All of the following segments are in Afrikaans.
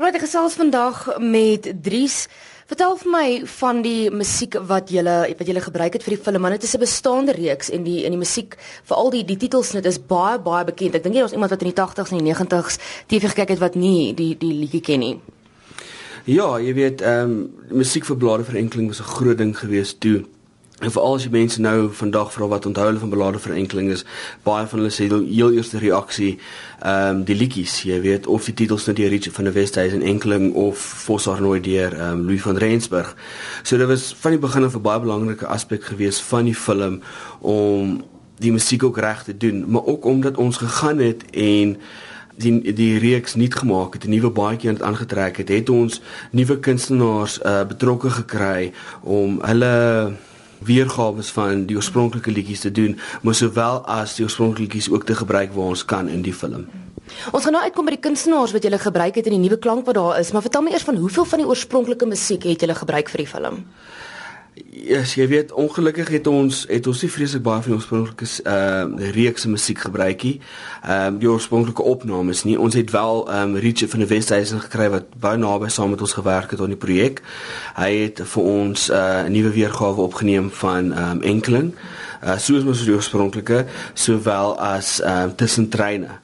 Right, ek gesels vandag met Dries. Vertel vir my van die musiek wat jy wat jy gebruik het vir die film. Dit is 'n bestaande reeks en die in die musiek, veral die die titelsnit is baie baie bekend. Ek dink jy was iemand wat in die 80s en die 90s TV gekyk het wat nie die die liedjie ken nie. Ja, jy weet, ehm um, musiek vir blare verenkeling was 'n groot ding geweest toe. En veral as jy mense nou vandag vra wat onthou hulle van belade verenkeling is, baie van hulle sê die heel eerste reaksie, ehm um, die liedjies, jy weet, of die titels net die Richard van der Westhuizen enkeling of Fossarnoy deur ehm um, Louis van Rensburg. So dit was van die begin af 'n baie belangrike aspek geweest van die film om die musiek ook reg te doen, maar ook omdat ons gegaan het en die die reeks nie gemaak het 'n nuwe baadjie aan aangetrek het het ons nuwe kunstenaars uh, betrokke gekry om hulle weergawe van die oorspronklike liedjies te doen, maar sowel as die oorspronklike liedjies ook te gebruik waar ons kan in die film. Ons gaan nou uitkom by die kunstenaars wat jy gele gebruik het in die nuwe klank wat daar is, maar vertel my eers van hoeveel van die oorspronklike musiek het jy gebruik vir die film? Ja, yes, jy weet ongelukkig het ons het ons nie vreeslik baie van ons oorspronklike uh reekse musiek gebruik nie. Ehm um, die oorspronklike opnames nie. Ons het wel ehm um, Richard van der Westhuizen gekry wat baie naby saam met ons gewerk het aan die projek. Hy het vir ons uh, 'n uh, nuwe weergawe opgeneem van ehm um, enkeling. Uh soos ons die oorspronklike sowel as ehm um, tussen treine.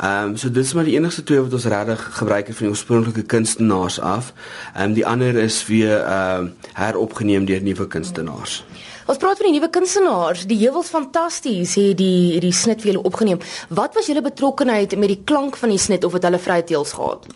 Ehm um, so dis maar die enigste twee wat ons regtig gebruik het van die oorspronklike kunstenaars af. Ehm um, die ander is weer ehm uh, heropgeneem deur nuwe kunstenaars. Ons praat van die nuwe kunstenaars. Die heuwels fantasties het die die snit vir julle opgeneem. Wat was julle betrokkeheid met die klank van die snit of het hulle vrye teels gehad?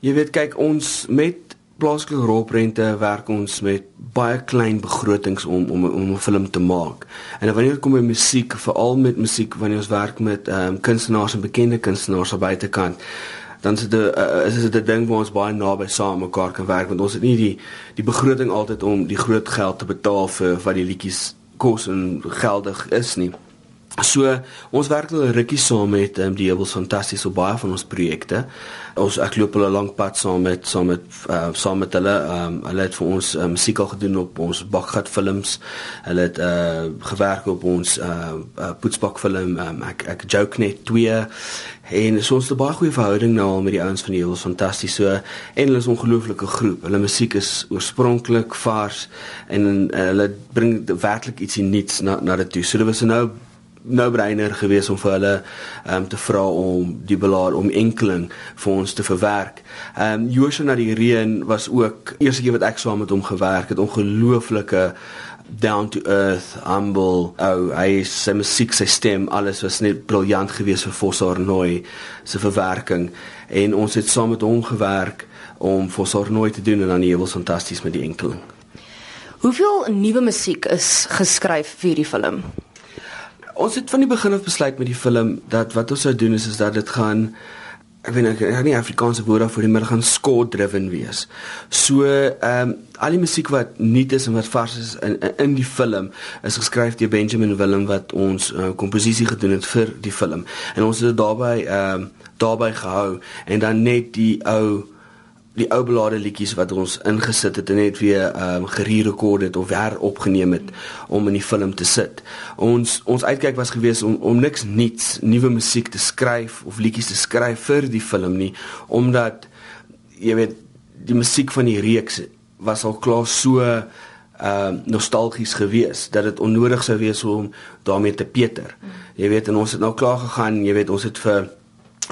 Jy weet kyk ons met plaaslike rolprente werk ons met baie klein begrotings om om om 'n film te maak. En wanneer dit kom by musiek, veral met musiek wanneer ons werk met ehm um, kunstenaars en bekende kunstenaars aan buitekant, dan is dit uh, is dit 'n ding waar ons baie naby saam mekaar kan werk want ons het nie die die begroting altyd om die groot geld te betaal vir wat die liedjies kos en geldig is nie. So ons werk al 'n rukkie saam met um, die Hebels fantasties op baie van ons projekte. Ons ek loop 'n lank pad saam met saam met uh, saam met hulle. Um, hulle het vir ons um, musiek al gedoen op ons bakgat films. Hulle het uh, gewerk op ons uh, uh, poetsbak film um, ek ek joke net 2 en so ons het 'n baie goeie verhouding nou al met die ouens van die Hebels fantasties. So en hulle is 'n ongelooflike groep. Hulle musiek is oorspronklik vars en uh, hulle bring werklik ietsie nuuts na na dit toe. So dit was nou no-brainer geweest om vir hulle um, te vra om die belaar om enkeling vir ons te verwerk. Ehm um, Joshua na die reën was ook eerste keer wat ek saam met hom gewerk het, ongelooflike down to earth, humble. Oh, hy sy musiek, sy stem, alles was net briljant geweest vir Fossar Nooi se verwerking en ons het saam met hom gewerk om Fossar Nooi te doen en dan die hewels fantasties met die enkeling. Hoeveel nuwe musiek is geskryf vir die film? Ons het van die begin af besluit met die film dat wat ons sou doen is is dat dit gaan ek weet ek het nie Afrikaanse woorde vir die maar gaan score driven wees. So ehm um, al die musiek wat nuut is en wat vars is in in die film is geskryf deur Benjamin Willem wat ons uh, komposisie gedoen het vir die film. En ons het daarbey ehm um, daarbey gehou en dan net die ou die ou belade liedjies wat ons ingesit het en net weer ehm um, gererekord het of weer opgeneem het om in die film te sit. Ons ons uitkyk was gewees om om niks nuuts, nuwe musiek te skryf of liedjies te skryf vir die film nie, omdat jy weet die musiek van die reeks was al klaar so ehm uh, nostalgies gewees dat dit onnodig sou wees om daarmee te peter. Jy weet en ons het nou klaar gegaan, jy weet ons het vir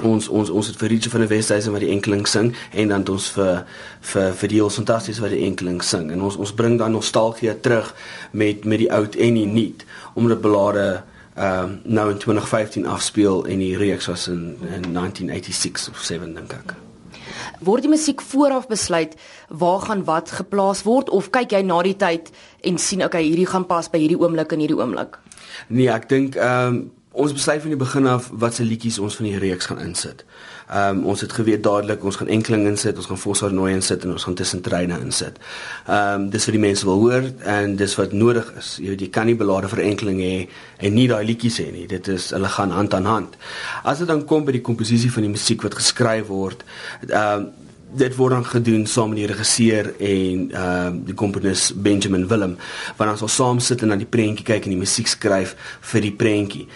ons ons ons het vir Richie van die Wesduise wat die enkeling sing en dan ons vir vir vir die ons fantasties wat die enkeling sing. En ons ons bring dan nostalgie terug met met die oud en die nuut omdat belade ehm um, nou in 2015 afspeel en die reeks was in in 1986 of 7 dink ek. Word die musiek vooraf besluit waar gaan wat geplaas word of kyk jy na die tyd en sien okay hierdie gaan pas by hierdie oomblik en hierdie oomblik? Nee ek dink ehm um, ons besluit van die begin af wat se liedjies ons van die reeks gaan insit. Ehm um, ons het geweet dadelik ons gaan enkeling insit, ons gaan Fossar nooi insit en ons gaan tussen treine insit. Ehm um, dis vir die mense wil hoor en dis wat nodig is. Jy weet jy kan nie belade vir enkeling hê en nie daai liedjies hê nie. Dit is hulle gaan hand aan hand. As dit dan kom by die komposisie van die musiek wat geskryf word, ehm um, dit word dan gedoen saam met die regisseur en ehm uh, die komponis Benjamin Willem want ons sal saam sit en na die prentjie kyk en die musiek skryf vir die prentjie.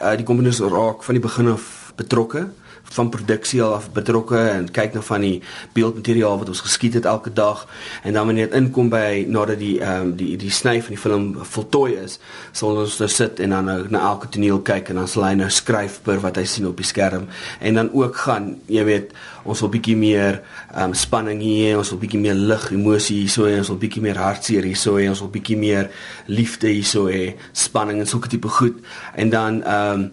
Uh, die komponis raak van die begin af betrokke van produksie af betrokke en kyk na van die beeldmateriaal wat ons geskiet het elke dag. En dan wanneer dit inkom by nadat die ehm um, die die sny van die film voltooi is, sal ons nou sit en dan nou na elke toneel kyk en dan sal hy nou skryf per wat hy sien op die skerm. En dan ook gaan, jy weet, ons wil bietjie meer ehm um, spanning hier, ons wil bietjie meer lig, emosie hier so en ons wil bietjie meer hartseer hier so en ons wil bietjie meer liefde hier so hê, spanning en sulke tipe goed. En dan ehm um,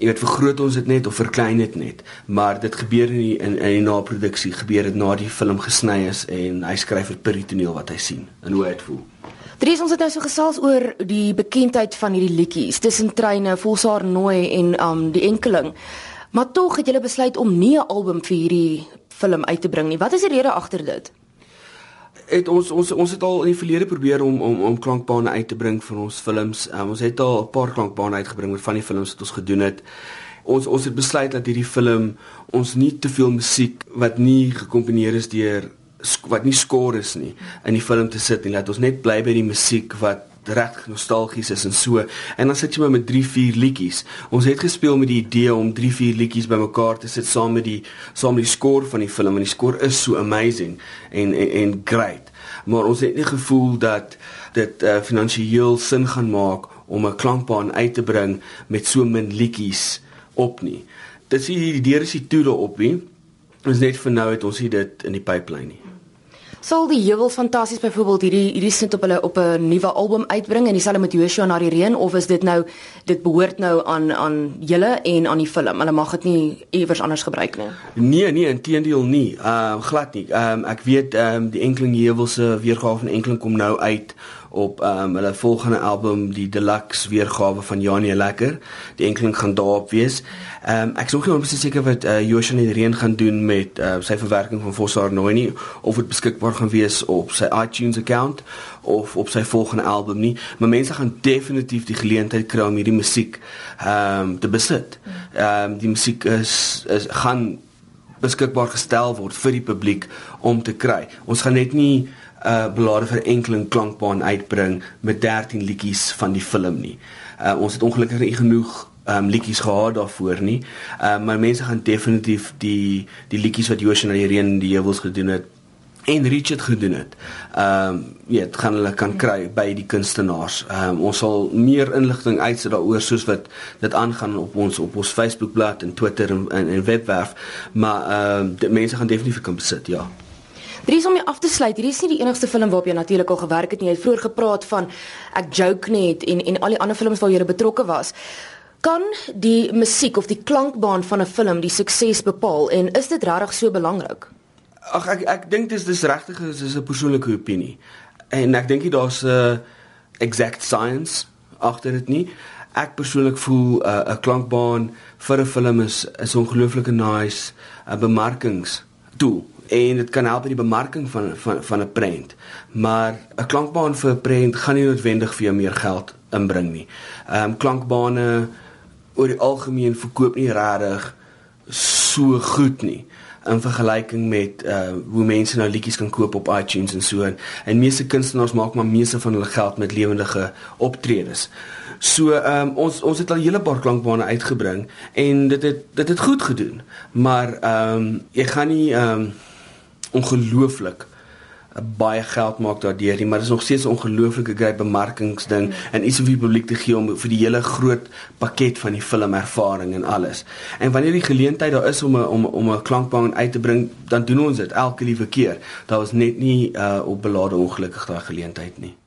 jy weet vergroot ons dit net of verklein dit net maar dit gebeur in die, in, in die naproduksie gebeur dit na die film gesny is en hy skryf vir per toneel wat hy sien en hoe hy dit voel Dries ons het nou so gesels oor die bekendheid van hierdie liedjies tussen Treine, Volsaar Nooi en um die enkeling. Maar tog het julle besluit om nie 'n album vir hierdie film uit te bring nie. Wat is die rede agter dit? Het ons ons ons het al in die verlede probeer om om om klankbane uit te bring vir ons films. Um, ons het al 'n paar klankbane uitgebring met van die films wat ons gedoen het. Ons ons het besluit dat hierdie film ons nie te veel musiek wat nie gekomponeer is deur wat nie skoor is nie in die film te sit en laat ons net bly by die musiek wat reg nostalgies is en so. En dan sit jy maar met 3, 4 liedjies. Ons het gespeel met die idee om 3, 4 liedjies bymekaar te sit saam met die saam met die skoor van die film en die skoor is so amazing en en, en great. Maar ons het nie gevoel dat dit uh, finansiëel sin gaan maak om 'n klankbaan uit te bring met so min liedjies op nie. Dit sê die deur is die toele op nie. Ons net vir nou het ons dit in die pipeline nie sal die Heuwel Fantasies byvoorbeeld hierdie hierdie snit op hulle op 'n nuwe album uitbring en dieselfde met Joshua na die reën of is dit nou dit behoort nou aan aan julle en aan die film. Hulle mag dit nie iewers anders gebruik nie. Nee, nee, inteendeel nie. Ehm uh, glad nie. Ehm um, ek weet ehm um, die enkeling Heuwel se weergawe van enkeling kom nou uit op ehm um, hulle volgende album die deluxe weergawe van Janie Lekker. Die enkeling gaan daarop wees. Ehm um, ek is nog nie seker wat uh, Joshua die reën gaan doen met uh, sy verwerking van Fossar Nooi nie of dit beskikbaar gaan wees op sy iTunes account of op sy volgende album nie. Maar mense gaan definitief die geleentheid kry om hierdie musiek ehm um, te besit. Ehm um, die musiek is is gaan beskikbaar gestel word vir die publiek om te kry. Ons gaan net nie 'n uh, belade vir enkeling klankbaan uitbring met 13 liedjies van die film nie. Uh, ons het ongelukkig nie genoeg um, liedjies gehad daarvoor nie. Uh, maar mense gaan definitief die die liedjies wat Joshua na die reën die heuwels gedoen het en Richard gedoen het. Ehm um, dit gaan hulle kan kry by die kunstenaars. Ehm um, ons sal meer inligting uitsit daaroor soos wat dit aangaan op ons op ons Facebookblad en Twitter en en, en webwerf, maar ehm um, mense gaan definitief kan besit, ja. Dries om jou af te sluit, hierdie is nie die enigste film waarop jy natuurlik al gewerk het nie. Jy het vroeër gepraat van ek joke net en en al die ander films waar jy betrokke was. Kan die musiek of die klankbaan van 'n film die sukses bepaal en is dit regtig so belangrik? Ag ek ek dink dis dis regtig is, is 'n persoonlike opinie. En ek dink daar's 'n exact science agter dit nie. Ek persoonlik voel uh, 'n uh, klankbaan vir 'n film is is ongelooflike nice 'n uh, bemarkings tool en dit kan help by die bemarking van van van 'n prent. Maar 'n klankbaan vir 'n prent gaan nie noodwendig vir jou meer geld inbring nie. Ehm um, klankbane oor die algemeen verkoop nie regtig so goed nie in vergelyking met uh hoe mense nou liedjies kan koop op iTunes en so en, en meeste kunstenaars maak maar meeste van hulle geld met lewendige optredes. So ehm um, ons ons het al 'n hele paar klankbane uitgebring en dit het dit het goed gedoen. Maar ehm um, jy gaan nie ehm um, ongelooflik baie geld maak daardeur nie, maar dit is nog steeds 'n ongelooflike groot bemarkingsding mm. en iets om vir die publiek te gee om vir die hele groot pakket van die filmervaring en alles. En wanneer die geleentheid daar is om 'n om om 'n klankbaan uit te bring, dan doen ons dit elke liewe keer. Daar was net nie uh, op belade ongelukkig daai geleentheid nie.